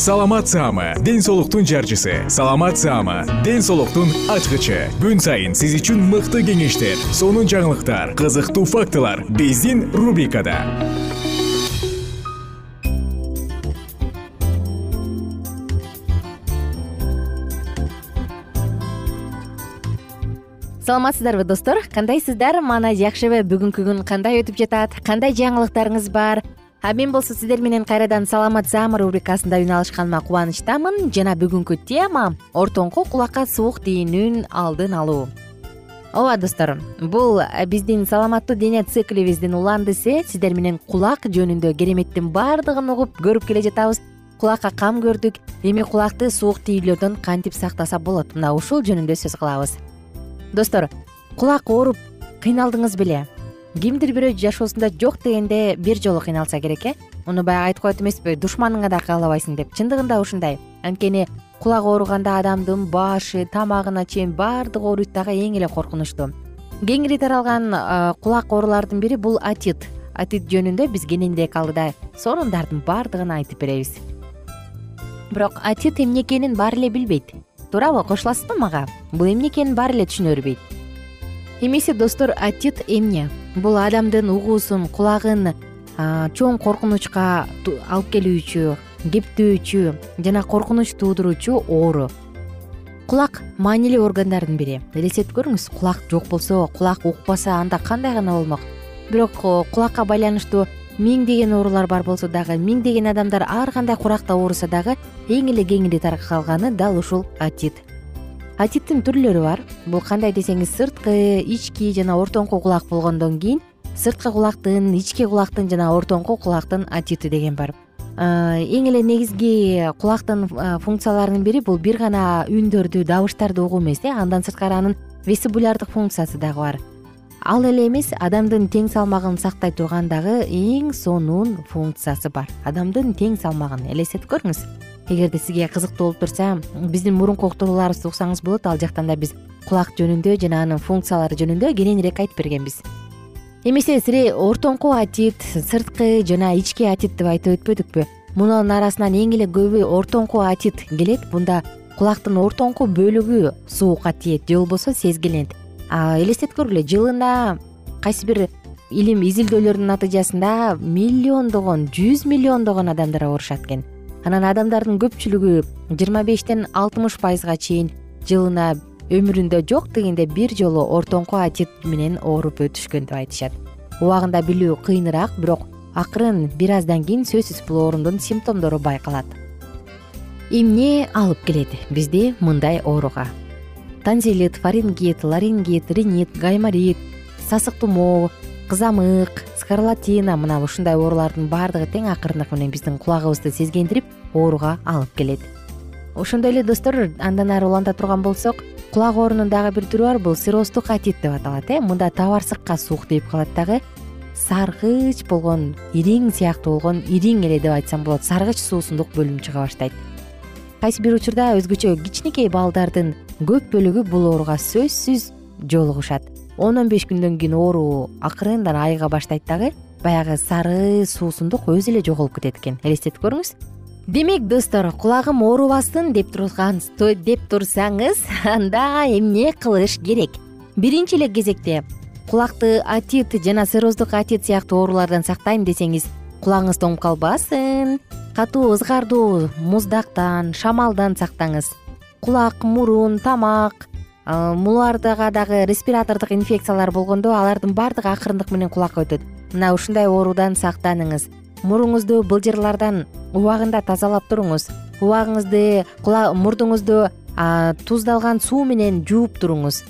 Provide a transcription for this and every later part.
саламат саама ден соолуктун жарчысы. Саламат саама ден соолуктун ачкычы. Күн сайын сиз үчүн мыкты кеңештер сонун жаңылыктар кызыктуу фактылар биздин рубрикада. Саламатсыздарбы достор. Кандайсыздар? Маанайы жакшыбы бүгүнкү күн кандай өтүп жатат? Кандай жаңылыктарыңыз бар а мен болсо сиздер менен кайрадан саламат саама рубрикасында үн алышканыма кубанычтамын. Жана бүгүнкү тема ортоңку кулакка суук тийүүнүн алдын алуу. Ооба достор бул биздин саламаттуу дене циклибиздин уландысы сиздер менен кулак жөнүндө кереметтин баардыгын угуп көрүп келе жатабыз. Кулакка кам көрдүк эми кулакты суук тийүүлөрдөн кантип сактаса болот? Мына ушул жөнүндө сөз кылабыз. Достор кулак ооруп кыйналдыңыз беле кимдир бирөө жашоосунда жок дегенде бир жолу кыйналса керек э? Муну баягы айтып коет эмеспи душманыңа да каалабайсың деп. Чындыгында ушундай. Анткени кулак ооруганда адамдын башы тамагына чейин баардыгы ооруйт дагы эң эле коркунучтуу кеңири таралган кулак оорулардын бири бул атит. Атит жөнүндө биз кененирээк алдыда сонундардын баардыгын айтып беребиз. Бирок атит эмне экенин баары эле билбейт. Туурабы кошуласызбы мага? Бул эмне экенин баары эле түшүнө бербейт эмесе достор атит эмне? Бул адамдын угуусун кулагын чоң коркунучка алып келүүчү кептөөчү жана коркунуч туудуруучу оору. Кулак маанилүү органдардын бири. Элестетип көрүңүз кулак жок болсо кулак укпаса анда кандай гана болмок. Бирок кулакка байланыштуу миңдеген оорулар бар болсо дагы миңдеген адамдар ар кандай куракта ооруса дагы эң эле кеңири таркалганы дал ушул атит атиттин түрлөрү бар. Бул кандай десеңиз сырткы ички жана ортоңку кулак болгондон кийин сырткы кулактын ички кулактын жана ортоңку кулактын атити деген бар. Эң эле негизги кулактын функцияларынын бири бул бир гана үндөрдү дабыштарды угуу эмес э андан сырткары анын вестибулярдык функциясы дагы бар. Ал эле эмес адамдын тең салмагын сактай турган дагы эң сонун функциясы бар. Адамдын тең салмагын элестетип көрүңүз эгерде сизге кызыктуу болуп турса биздин мурунку уктурууларыбызды уксаңыз болот. Ал жактан да биз кулак жөнүндө жана анын функциялары жөнүндө кененирээк айтып бергенбиз. Эмесе ортоңку атит сырткы жана ички атит деп айтып өтпөдүкпү? Мунун арасынан эң эле көбү ортоңку атит келет. Мында кулактын ортоңку бөлүгү суукка тиет же болбосо сезгилинет элестетип көргүлө жылына кайсы бир илим изилдөөлөрдүн натыйжасында миллиондогон жүз миллиондогон адамдар оорушат экен анан адамдардын көпчүлүгү жыйырма бештен алтымыш пайызга чейин жылына өмүрүндө жок дегенде бир жолу ортоңку атит менен ооруп өтүшкөн деп айтышат. Убагында билүү кыйыныраак бирок акырын бир аздан кийин сөзсүз бул оорунун симптомдору байкалат. Эмне алып келет бизди мындай ооруга? Танзилит фарингит ларингит ринит гайморит сасык тумоо кызамык скарлатина мына ушундай оорулардын баардыгы тең акырындык менен биздин кулагыбызды сезгентирип ооруга алып келет. Ошондой эле достор андан ары уланта турган болсок кулак оорунун дагы бир түрү бар. Бул сироздук атит деп аталат э? Мында табарсыкка суук тийип калат дагы. Саргыч болгон ириң сыяктуу болгон ириң эле деп айтсам болот. Саргыч суусундук бөлүнүп чыга баштайт. Кайсы бир учурда өзгөчө кичинекей балдардын көп бөлүгү бул ооруга сөзсүз жолугушат он он беш күндөн кийин оору акырындан айыга баштайт дагы баягы сары суусундук өзү эле жоголуп кетет экен. Элестетип көрүңүз. Демек достор кулагым оорубасын деп турган деп турсаңыз анда эмне кылыш керек? Биринчи эле кезекте кулакты отит жана цирроздук отит сыяктуу оорулардан сактайм десеңиз кулагыңыз тоңуп калбасын катуу ызгардуу муздактан шамалдан сактаңыз. Кулак мурун тамак мулардага дагы респиратордук инфекциялар болгондо алардын баардыгы акырындык менен кулакка өтөт. Мына ушундай оорудан сактаныңыз. Муруңузду былжырлардан убагында тазалап туруңуз. Убагыңызды мурдуңузду туздалган суу менен жууп туруңуз.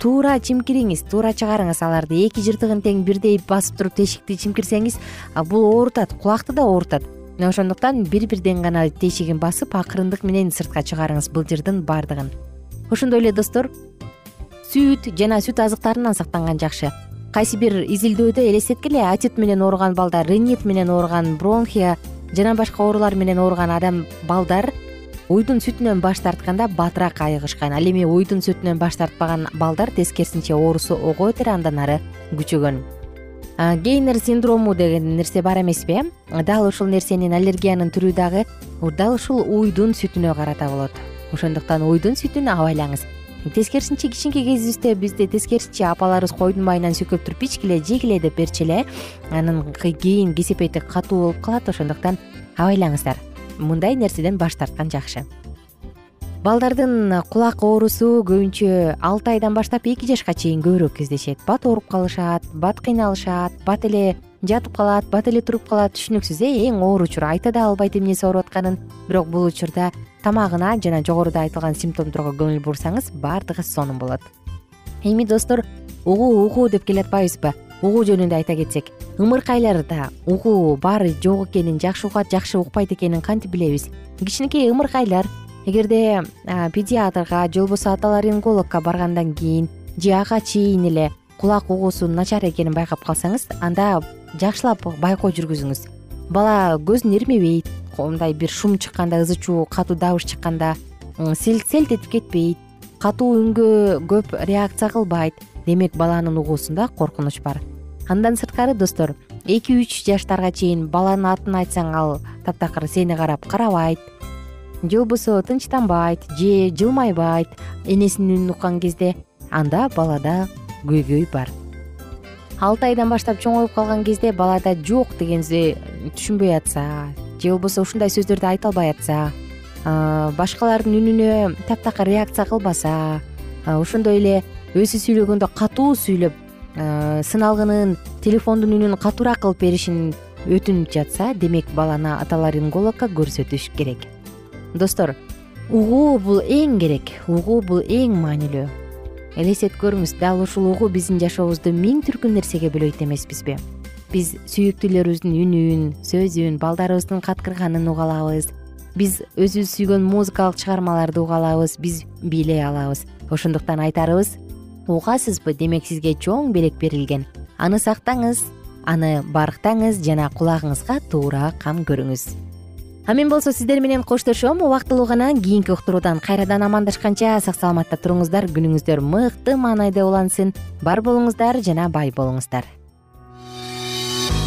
Туура чимкириңиз туура чыгарыңыз аларды. Эки жыртыгын тең бирдей басып туруп тешикти чимкирсеңиз бул оорутат кулакты да оорутат мына ошондуктан бир бирден гана тешигин басып акырындык менен сыртка чыгарыңыз былжырдын баардыгын ошондой эле достор сүт жана сүт азыктарынан сактанган жакшы. Кайсы бир изилдөөдө элестеткиле атит менен ооруган балдар ренит менен ооруган бронхия жана башка оорулар менен ооруган адам балдар уйдун сүтүнөн баш тартканда батыраак айыгышкан. Ал эми уйдун сүтүнөн баш тартпаган балдар тескерисинче оорусу ого бетер андан ары күчөгөн. Гейнер синдрому деген нерсе бар эмеспи дал ушул нерсенин аллергиянын түрү дагы дал ушул уйдун сүтүнө карата болот ошондуктан уйдун сүтүн абайлаңыз тескерисинче кичинекей кезибизде бизде тескерисинче апаларыбыз койдун майынан сүйкөп туруп ичкиле жегиле деп берчү эле анан кийин кесепети катуу болуп калат ошондуктан абайлаңыздар мындай нерседен баш тарткан жакшы. Балдардын кулак оорусу көбүнчө алты айдан баштап эки жашка чейин көбүрөөк кездешет. Бат ооруп калышат бат кыйналышат бат эле жатып калат бат эле туруп калат. Түшүнүксүз э эң оор учур айта да албайт эмнеси ооруп атканын. Бирок бул учурда тамагына жана жогоруда айтылган симптомдорго көңүл бурсаңыз баардыгы сонун болот. Эми достор угуу угуу деп келатпайбызбы? Угуу жөнүндө айта кетсек ымыркайларда угуу бар жок экенин жакшы угат жакшы укпайт экенин кантип билебиз? Кичинекей ымыркайлар эгерде педиатрга же болбосо аталарингологко баргандан кийин же ага чейин эле кулак угуусу начар экенин байкап калсаңыз анда жакшылап байкоо жүргүзүңүз. Бала көзүн ирмебейт мындай бир шум чыкканда ызы чуу катуу добуш чыкканда селт этип кетпейт. Катуу үнгө көп реакция кылбайт. Демек баланын угуусунда коркунуч бар. Андан сырткары достор эки үч жаштарга чейин баланын атын айтсаң ал таптакыр сени карап карабайт. Же болбосо тынчтанбайт же жылмайбайт энесинин үнүн уккан кезде анда балада көйгөй бар. Алты айдан баштап чоңоюп калган кезде балада жок дегенди түшүнбөй атса же болбосо ушундай сөздөрдү айта албай атса башкалардын үнүнө таптакыр реакция кылбаса ошондой эле өзү сүйлөгөндө катуу сүйлөп сыналгынын телефондун үнүн катуураак кылып беришин өтүнүп жатса демек баланы аталарингологко көрсөтүш керек. Достор угуу бул эң керек угуу бул эң маанилүү. Элестетип көрүңүз дал ушул угуу биздин жашообузду миң түркүн нерсеге бөлөйт эмеспизби биз сүйүктүүлөрүбүздүн үнүн сөзүн балдарыбыздын каткырганын уга алабыз биз өзүбүз сүйгөн музыкалык чыгармаларды уга алабыз биз бийлей алабыз. Ошондуктан айтарыбыз угасызбы? демек сизге чоң белек берилген. Аны сактаңыз аны барктаңыз жана кулагыңызга туура кам көрүңүз. А мен болсо сиздер менен коштошом убактылуу гана кийинки уктуруудан кайрадан амандашканча сак саламатта туруңуздар. Күнүңүздөр мыкты маанайда улансын. Бар болуңуздар жана бай болуңуздар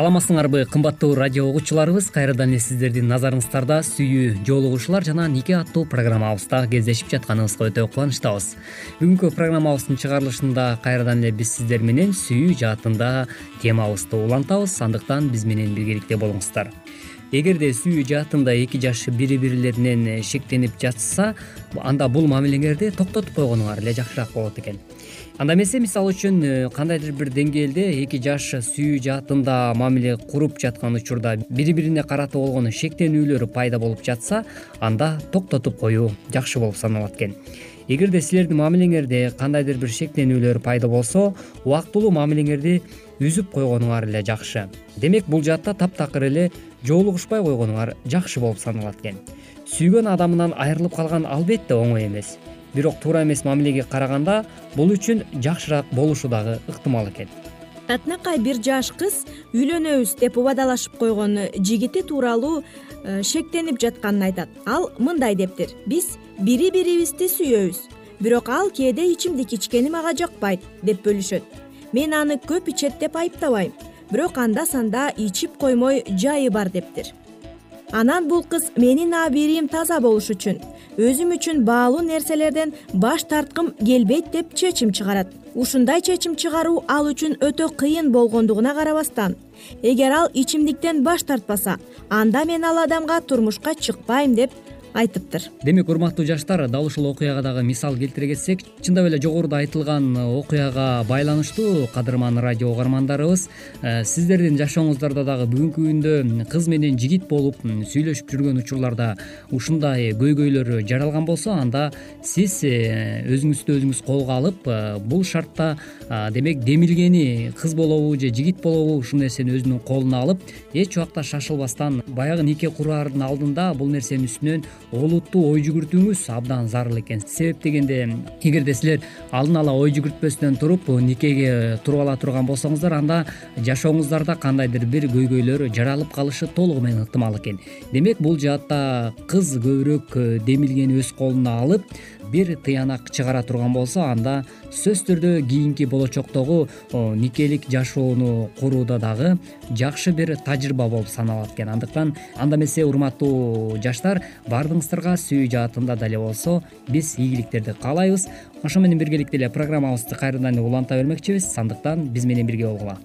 саламатсыңарбы кымбаттуу радио угуучуларыбыз. Кайрадан эле сиздердин назарыңыздарда сүйүү жоолугушуулар жана нике аттуу программабызда кездешип жатканыбызга өтө кубанычтабыз. Бүгүнкү программабыздын чыгарылышында кайрадан эле биз сиздер менен сүйүү жаатында темабызды улантабыз. Андыктан биз менен биргеликте болуңуздар. Эгерде сүйүү жаатында эки жаш бири бирлеринен шектенип жатышса анда бул мамилеңерди токтотуп койгонуңар эле жакшыраак болот экен анда эмесе мисалы үчүн э, кандайдыр бир деңгээлде эки жаш сүйүү жаатында мамиле куруп жаткан учурда бири бирине карата болгон шектенүүлөр пайда болуп жатса анда токтотуп коюу жакшы болуп саналат экен. Эгерде силердин мамилеңерде кандайдыр бир шектенүүлөр пайда болсо убактылуу мамилеңерди үзүп койгонуңар эле жакшы. Демек бул жаатта таптакыр эле жоолугушпай койгонуңар жакшы болуп саналат экен. Сүйгөн адамынан айрылып калган албетте оңой эмес бирок туура эмес мамилеге караганда бул үчүн жакшыраак болушу дагы ыктымал экен. Татынакай бир жаш кыз үйлөнөбүз деп убадалашып койгон жигити тууралуу э, шектенип жатканын айтат. Ал мындай дептир. Биз бири бирибизди сүйөбүз. Бирок ал кээде ичимдик ичкени мага жакпайт деп бөлүшөт. Мен аны көп ичет деп айыптабайм. Бирок анда санда ичип коймой жайы бар дептир анан бул кыз менин абийирим таза болуш үчүн өзүм үчүн баалуу нерселерден баш тарткым келбейт деп чечим чыгарат. Ушундай чечим чыгаруу ал үчүн өтө кыйын болгондугуна карабастан. Эгер ал ичимдиктен баш тартпаса анда мен ал адамга турмушка чыкпайм деп айтыптыр. Демек урматтуу жаштар дал ушул окуяга дагы мисал келтире кетсек чындап эле жогоруда айтылган окуяга байланыштуу кадырман радио угармандарыбыз э, сиздердин жашооңуздарда дагы бүгүнкү күндө кыз менен жигит болуп сүйлөшүп жүргөн учурларда ушундай көйгөйлөр жаралган болсо анда сиз э, өзүңүздү өзүңүз колго алып э, бул шартта демек демилгени кыз болобу же жигит болобу ушул нерсени өзүнүн колуна алып эч убакта шашылбастан баягы нике кураардын алдында бул нерсенин үстүнөн олуттуу ой жүгүртүүңүз абдан зарыл экен. Себеп дегенде эгерде силер алдын ала ой жүгүртпөстөн туруп никеге туруп ала турган болсоңуздар анда жашооңуздарда кандайдыр бир көйгөйлөр жаралып калышы толугу менен ыктымал экен. Демек бул жаатта кыз көбүрөөк демилгени өз колуна алып бир тыянак чыгара турган болсо анда сөзсүз түрдө кийинки болочоктогу никелик жашоону курууда дагы жакшы бир тажрыйба болуп саналат экен. Андыктан анда эмесе урматтуу жаштар баардыгыңыздарга сүйүү жаатында деле болсо биз ийгиликтерди каалайбыз. Ошо менен биргеликте эле программабызды кайрадан уланта бермекчибиз. Андыктан биз менен бирге болгула.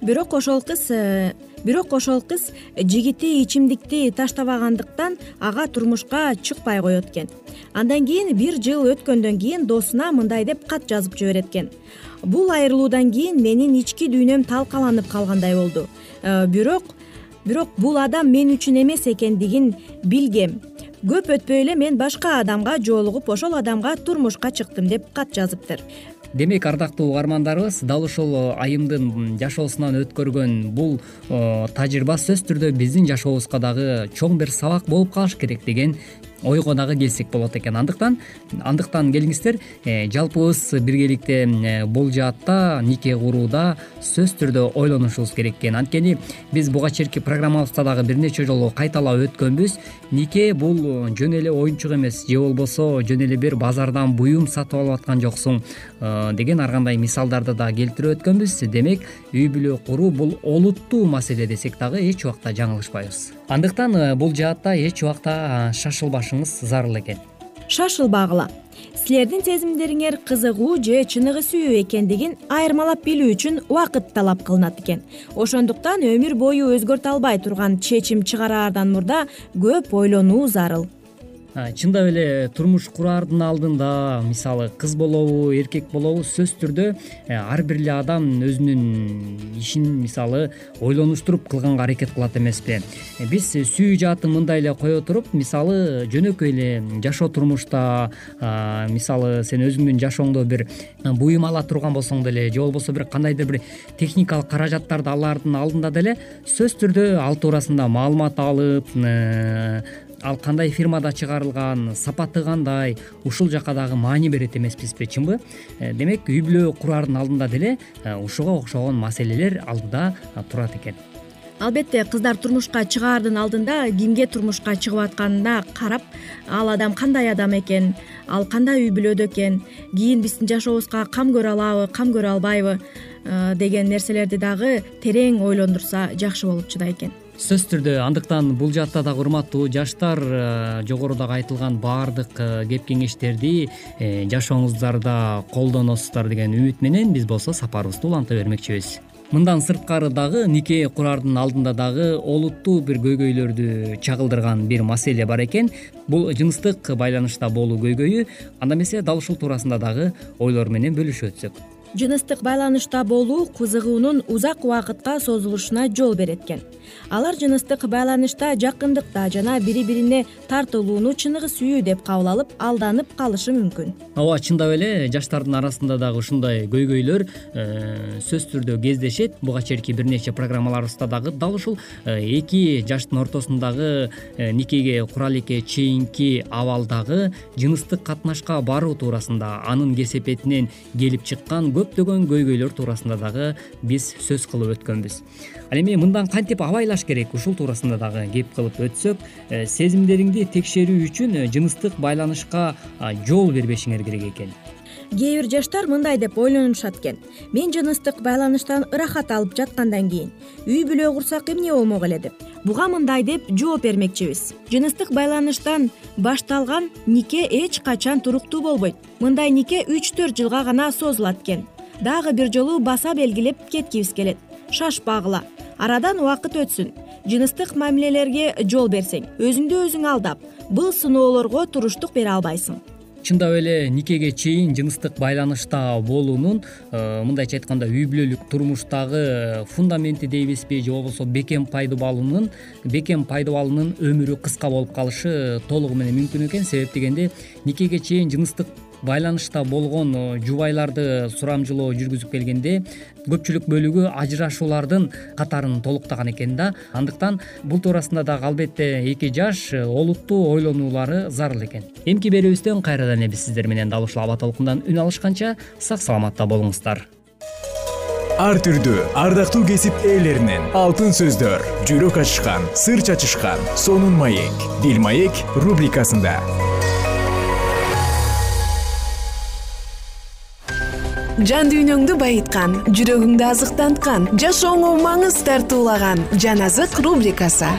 Бирок ошол кыз э, бирок ошол кыз жигити ичимдикти таштабагандыктан ага турмушка чыкпай коет экен. Андан кийин бир жыл өткөндөн кийин досуна мындай деп кат жазып жиберет экен бул айрылуудан кийин менин ички дүйнөм талкаланып калгандай болду. Э, бирок бирок бул адам мен үчүн эмес экендигин билгем. Көп өтпөй эле мен башка адамга жолугуп ошол адамга турмушка чыктым деп кат жазыптыр. Демек ардактуу угармандарыбыз дал ушул айымдын жашоосунан өткөргөн бул тажрыйба сөзсүз түрдө биздин жашообузга дагы чоң бир сабак болуп калышы керек деген ойго дагы келсек болот экен. Андыктан андыктан келиңиздер э, жалпыбыз биргеликте э, бул жаатта нике курууда сөзсүз түрдө ойлонушубуз керек экен. Анткени биз буга чейинки программабызда дагы бир нече жолу кайталап өткөнбүз. Нике бул жөн эле оюнчук эмес же болбосо жөн эле бир базардан буюм сатып алып аткан жоксуң. э, деген ар кандай мисалдарды дагы келтирип өткөнбүз. Демек үй бүлө куруу бул олуттуу маселе десек дагы эч убакта жаңылышпайбыз. Андыктан бул жаатта эч убакта шашылбаш зарыл экен. Шашылбагыла. Силердин сезимдериңер кызыгуу же чыныгы сүйүү экендигин айырмалап билүү үчүн убакыт талап кылынат экен. Ошондуктан өмүр бою өзгөртө албай турган чечим чыгараардан мурда көп ойлонуу зарыл чындап эле турмуш кураардын алдында мисалы кыз болобу эркек болобу сөзсүз түрдө э, ар бир эле адам өзүнүн ишин мисалы ойлонуштуруп кылганга аракет кылат эмеспи. Э, биз сүйүү жаатын мындай эле кое туруп мисалы жөнөкөй эле жашоо турмушта мисалы сен өзүңдүн жашооңдо бир буюм ала турган болсоң деле же болбосо бир кандайдыр бир техникалык каражаттарды алаардын алдында деле сөзсүз түрдө ал туурасында маалымат алып э, ал кандай фирмада чыгарылган сапаты кандай ушул жака дагы маани берет эмеспизби чынбы? Э, демек үй бүлө кураардын алдында деле э, ушуга окшогон маселелер алдыда турат экен. Албетте кыздар турмушка чыгаардын алдында кимге турмушка чыгып атканына карап ал адам кандай адам экен? Ал кандай үй бүлөдө экен? Кийин биздин жашообузга кам көрө алабы кам көрө албайбы э, деген нерселерди дагы терең ойлондурса жакшы болуп чыдай экен сөзсүз түрдө андыктан бул жаатта дагы урматтуу жаштар э, жогорудагы айтылган баардык э, кеп кеңештерди э, жашооңуздарда колдоносуздар деген үмүт менен биз болсо сапарыбызды уланта бермекчибиз. Мындан сырткары дагы нике кураардын алдында дагы олуттуу бир көйгөйлөрдү чагылдырган бир маселе бар экен. Бул жыныстык байланышта болуу көйгөйү анда эмесе дал ушул туурасында дагы ойлор менен бөлүшүп өтсөк жыныстык байланышта болуу кызыгуунун узак убакытка созулушуна жол берет экен алар жыныстык байланышта жакындыкта жана бири бирине тартылууну чыныгы сүйүү деп кабыл алып алданып калышы мүмкүн. Ооба чындап эле жаштардын арасында дагы ушундай көйгөйлөр э, сөзсүз түрдө кездешет. Буга чейинки бир нече программаларыбызда дагы дал ушул э, эки жаштын ортосундагы э, никеге кура элекке чейинки абалдагы жыныстык катнашка баруу туурасында анын кесепетинен келип чыккан көптөгөн көйгөйлөр туурасында дагы биз сөз кылып өткөнбүз. Ал эми мындан кантип абайлаш керек ушул туурасында дагы кеп кылып өтсөк э, сезимдериңди текшерүү үчүн э, жыныстык байланышка жол бербешиңер керек экен кээ бир жаштар мындай деп ойлонушат экен. Мен жыныстык байланыштан ырахат алып жаткандан кийин үй бүлө курсак эмне болмок эле деп буга мындай деп жооп бермекчибиз. Жыныстык байланыштан башталган нике эч качан туруктуу болбойт. Мындай нике үч төрт жылга гана созулат экен. Дагы бир жолу баса белгилеп кеткибиз келет. Шашпагыла арадан убакыт өтсүн. Жыныстык мамилелерге жол берсең өзүңдү өзүң алдап бул сыноолорго туруштук бере албайсың чындап эле никеге чейин жыныстык байланышта болуунун э, мындайча айтканда үй бүлөлүк турмуштагы фундаменти дейбизби же болбосо бекем пайдубалынын бекем пайдубалынын өмүрү кыска болуп калышы толугу менен мүмкүн экен. Себеп дегенде никеге чейин жыныстык байланышта болгон жубайларды сурамжылоо жүргүзүп келгенде көпчүлүк бөлүгү ажырашуулардын катарын толуктаган экен да. Андыктан бул туурасында дагы албетте эки жаш олуттуу ойлонуулары зарыл экен. Эмки берүүбүздөн кайрадан эле биз сиздер менен дал ушул аба толкундан үн алышканча сак саламатта болуңуздар. Ар түрдүү ардактуу кесип ээлеринен алтын сөздөр жүрөк ачышкан сыр чачышкан сонун маек. Бил маек рубрикасында жан дүйнөңдү байыткан жүрөгүңдү азыктанткан жашооңо маңыз тартуулаган жан азык рубрикасы.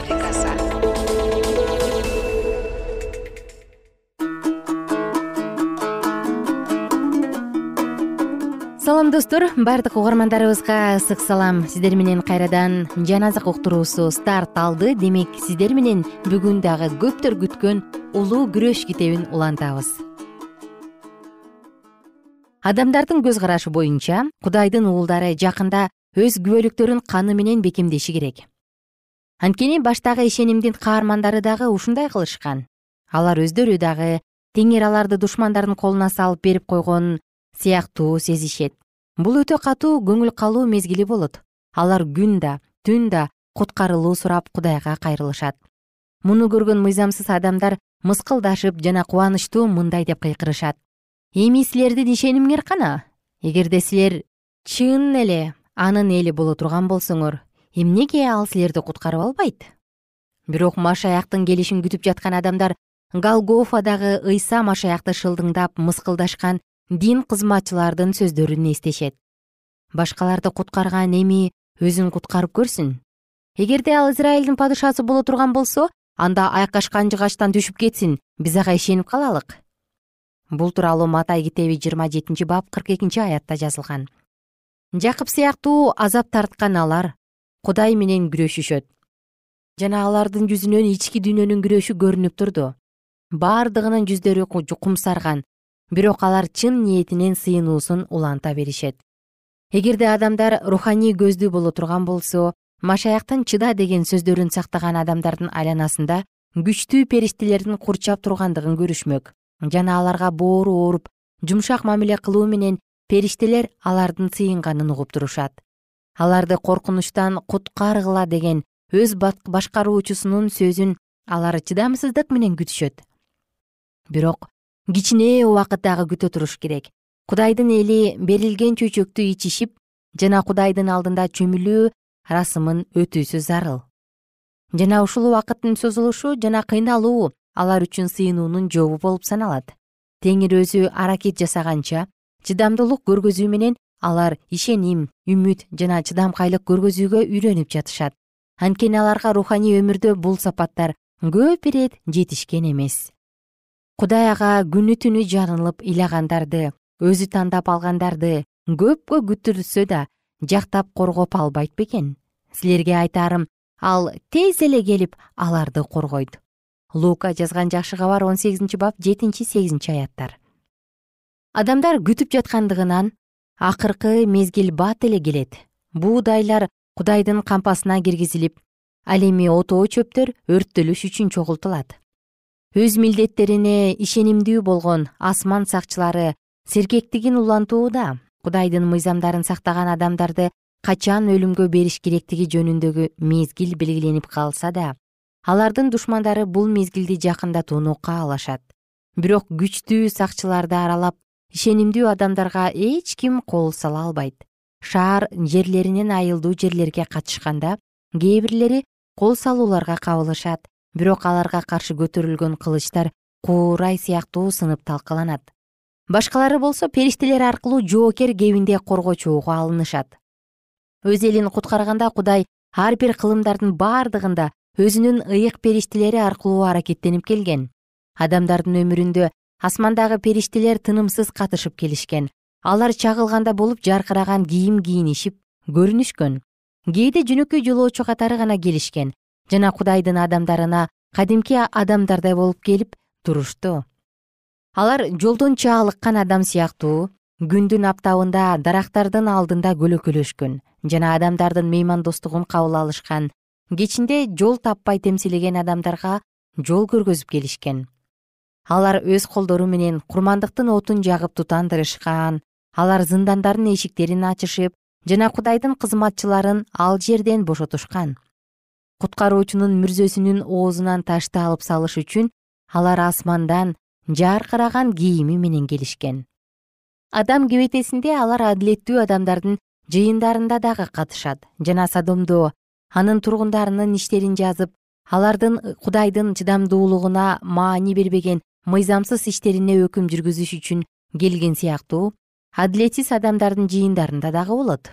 Салам достор. Баардык угармандарыбызга ысык салам. Сиздер менен кайрадан жан азык уктуруусу старт алды. Демек сиздер менен бүгүн дагы көптөр күткөн улуу күрөш китебин улантабыз адамдардын көз карашы боюнча кудайдын уулдары жакында өз күбөлүктөрүн каны менен бекемдеши керек. Анткени баштагы ишенимдин каармандары дагы ушундай кылышкан. Алар өздөрү дагы теңир аларды душмандардын колуна салып берип койгонун сыяктуу сезишет. Бул өтө катуу көңүл калуу мезгили болот. Алар күн да түн да куткарылуу сурап кудайга кайрылышат. Муну көргөн мыйзамсыз адамдар мыскылдашып жана кубанычтуу мындай деп кыйкырышат эми силердин ишенимиңер кана эгерде силер чын эле анын эли боло турган болсоңор эмнеге ал силерди куткарып албайт? Бирок машаяктын келишин күтүп жаткан адамдар голгофадагы ыйса машаякты шылдыңдап мыскылдашкан дин кызматчылардын сөздөрүн эстешет. Башкаларды куткарган эми өзүн куткарып көрсүн. Эгерде ал израилдин падышасы боло турган болсо анда айкашкан жыгачтан түшүп кетсин биз ага ишенип калалык бул тууралуу матай китеби жыйырма жетинчи бап кырк экинчи аятта жазылган. Жакып сыяктуу азап тарткан алар кудай менен күрөшүшөт. Жана алардын жүзүнөн ички дүйнөнүн күрөшү көрүнүп турду. Бардыгынын жүздөрү кумсарган. Бирок алар чын ниетинен сыйынуусун уланта беришет. Эгерде адамдар руханий көздүү боло турган болсо машаяктын чыда деген сөздөрүн сактаган адамдардын айланасында күчтүү периштелердин курчап тургандыгын көрүшмөк жана аларга боору ооруп жумшак мамиле кылуу менен периштелер алардын сыйынганын угуп турушат. Аларды коркунучтан куткаргыла деген өз башкаруучусунун сөзүн алар чыдамсыздык менен күтүшөт. Бирок кичине убакыт дагы күтө туруш керек. Кудайдын эли берилген чөйчөктү ичишип жана кудайдын алдында чөмүлүү расымын өтүүсү зарыл. Жана ушул убакыттын созулушу жана кыйналуу алар үчүн сыйынуунун жообу болуп саналат. Теңир өзү аракет жасаганча чыдамдуулук көргөзүү менен алар ишеним үмүт жана чыдамкайлык көргөзүүгө үйрөнүп жатышат. Анткени аларга руханий өмүрдө бул сапаттар көп ирет жетишкен эмес. Кудай ага күнү түнү жарылып ыйлагандарды өзү тандап алгандарды көпкө күттүрсө да жактап коргоп албайт бекен. Силерге айтаарым ал тез эле келип аларды коргойт лука жазган жакшы кабар он сегизинчи бап жетинчи сегизинчи аяттар. Адамдар күтүп жаткандыгынан акыркы мезгил бат эле келет. Буудайлар кудайдын кампасына киргизилип ал эми отоо чөптөр өрттөлүш үчүн чогултулат. Өз милдеттерине ишенимдүү болгон асман сакчылары сергектигин улантууда. Кудайдын мыйзамдарын сактаган адамдарды качан өлүмгө бериш керектиги жөнүндөгү мезгил белгиленип калса да алардын душмандары бул мезгилди жакындатууну каалашат бирок күчтүү сакчыларды аралап ишенимдүү адамдарга эч ким кол сала албайт. Шаар жерлеринен айылдуу жерлерге катышканда кээ бирлери кол салууларга кабылышат. Бирок аларга каршы көтөрүлгөн кылычтар куурай сыяктуу сынып талкаланат. Башкалары болсо периштелер аркылуу жоокер кебинде коргочууга алынышат. Өз элин куткарганда кудай ар бир кылымдардын бардыгында өзүнүн ыйык периштелери аркылуу аракеттенип келген. Адамдардын өмүрүндө асмандагы периштелер тынымсыз катышып келишкен. Алар чагылганда болуп жаркыраган кийим кийинишип көрүнүшкөн. Кээде жөнөкөй жолоочу катары гана келишкен жана кудайдын адамдарына кадимки адамдардай болуп келип турушту. Алар жолдон чаалыккан адам сыяктуу күндүн аптабында дарактардын алдында көлөкөлөшкөн жана адамдардын меймандостугун кабыл алышкан кечинде жол таппай темсилеген адамдарга жол көргөзүп келишкен. Алар өз колдору менен курмандыктын отун жагып тутандырышкан алар зындандардын эшиктерин ачышып жана кудайдын кызматчыларын ал жерден бошотушкан. Куткаруучунун мүрзөсүнүн оозунан ташты алып салыш үчүн алар асмандан жаркыраган кийими менен келишкен. Адам кебетесинде алар адилеттүү адамдардын жыйындарында дагы катышат жана садомдо анын тургундарынын иштерин жазып алардын кудайдын чыдамдуулугуна маани бербеген мыйзамсыз иштерине өкүм жүргүзүш үчүн келген сыяктуу адилетсиз адамдардын жыйындарында дагы болот.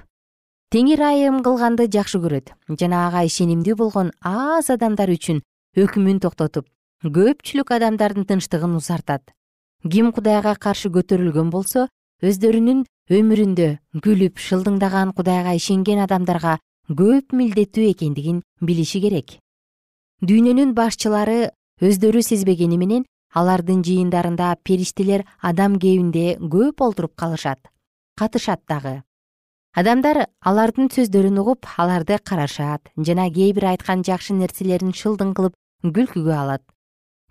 Теңир айым кылганды жакшы көрөт. Жана ага ишенимдүү болгон аз адамдар үчүн өкүмүн токтотуп көпчүлүк адамдардын тынчтыгын узартат ким кудайга каршы көтөрүлгөн болсо өздөрүнүн өмүрүндө күлүп шылдыңдаган кудайга ишенген адамдарга көп милдеттүү экендигин билиши керек. Дүйнөнүн башчылары өздөрү сезбегени менен алардын жыйындарында периштелер адам кебинде көп олтуруп калышат катышат дагы. Адамдар алардын сөздөрүн угуп аларды карашат жана кээ бир айткан жакшы нерселерин шылдың кылып күлкүгө алат.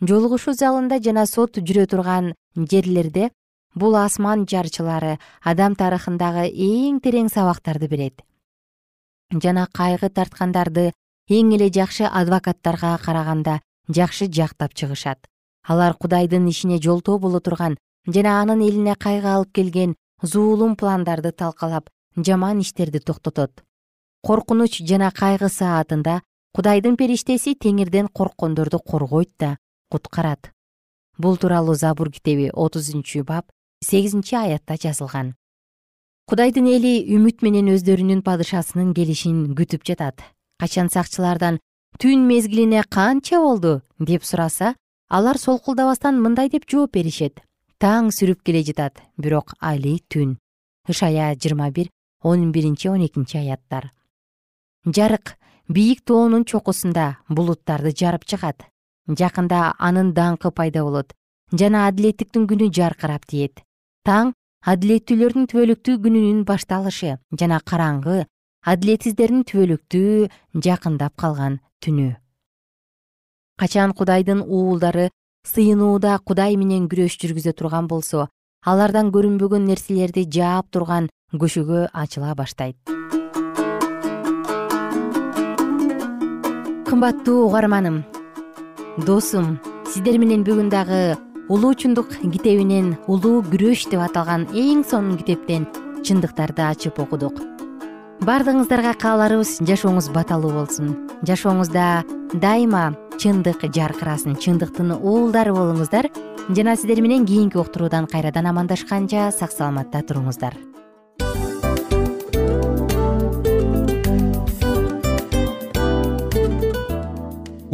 Жолугушуу залында жана сот жүрө турган жерлерде бул асман жарчылары адам тарыхындагы эң терең сабактарды берет жана кайгы тарткандарды эң эле жакшы адвокаттарга караганда жакшы жактап чыгышат. Алар кудайдын ишине жолтоо боло турган жана анын элине кайгы алып келген зулум пландарды талкалап жаман иштерди токтотот. Коркунуч жана кайгы саатында кудайдын периштеси теңирден корккондорду коргойт да куткарат. Бул тууралуу забур китеби отузунчу бап сегизинчи аятта жазылган кудайдын эли үмүт менен өздөрүнүн падышасынын келишин күтүп жатат. Качан сакчылардан түн мезгилине канча болду? деп сураса алар солкулдабастан мындай деп жооп беришет. Таң сүрүп келе жатат. Бирок али түн. Ышая жыйырма бир он биринчи он экинчи аяттар. Жарык бийик тоонун чокусунда булуттарды жарып чыгат. Жакында анын даңкы пайда болот. Жана адилеттиктин күнү жаркырап тиет. Таң адилеттүүлөрдүн түбөлүктүү күнүнүн башталышы жана караңгы адилетсиздердин түбөлүктүү жакындап калган түнү. Качан кудайдын уулдары сыйынууда кудай менен күрөш жүргүзө турган болсо алардан көрүнбөгөн нерселерди жаап турган көшөгө ачыла баштайт. Кымбаттуу угарманым досум сиздер менен бүгүн дагы улуучундук китебинен улуу күрөш деп аталган эң сонун китептен чындыктарды ачып окудук. Баардыгыңыздарга кааларыбыз жашооңуз баталуу болсун. Жашооңузда дайыма чындык жаркырасын чындыктын уулдары болуңуздар жана сиздер менен кийинки уктуруудан кайрадан амандашканча сак саламатта туруңуздар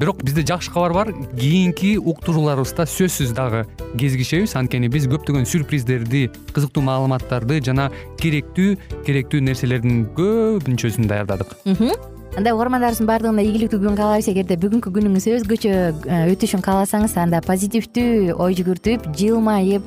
бирок бизде жакшы кабар бар. Кийинки уктурууларыбызда сөзсүз дагы кезигишебиз. Анткени биз көптөгөн сюрприздерди кызыктуу маалыматтарды жана керектүү керектүү нерселердин көбүнчөсүн даярдадык. Анда угармандарыбыздын баардыгына ийгиликтүү күн каалайбыз эгерде бүгүнкү күнүңүз өзгөчө э, өтүшүн кааласаңыз анда позитивдүү ой жүгүртүп жылмайып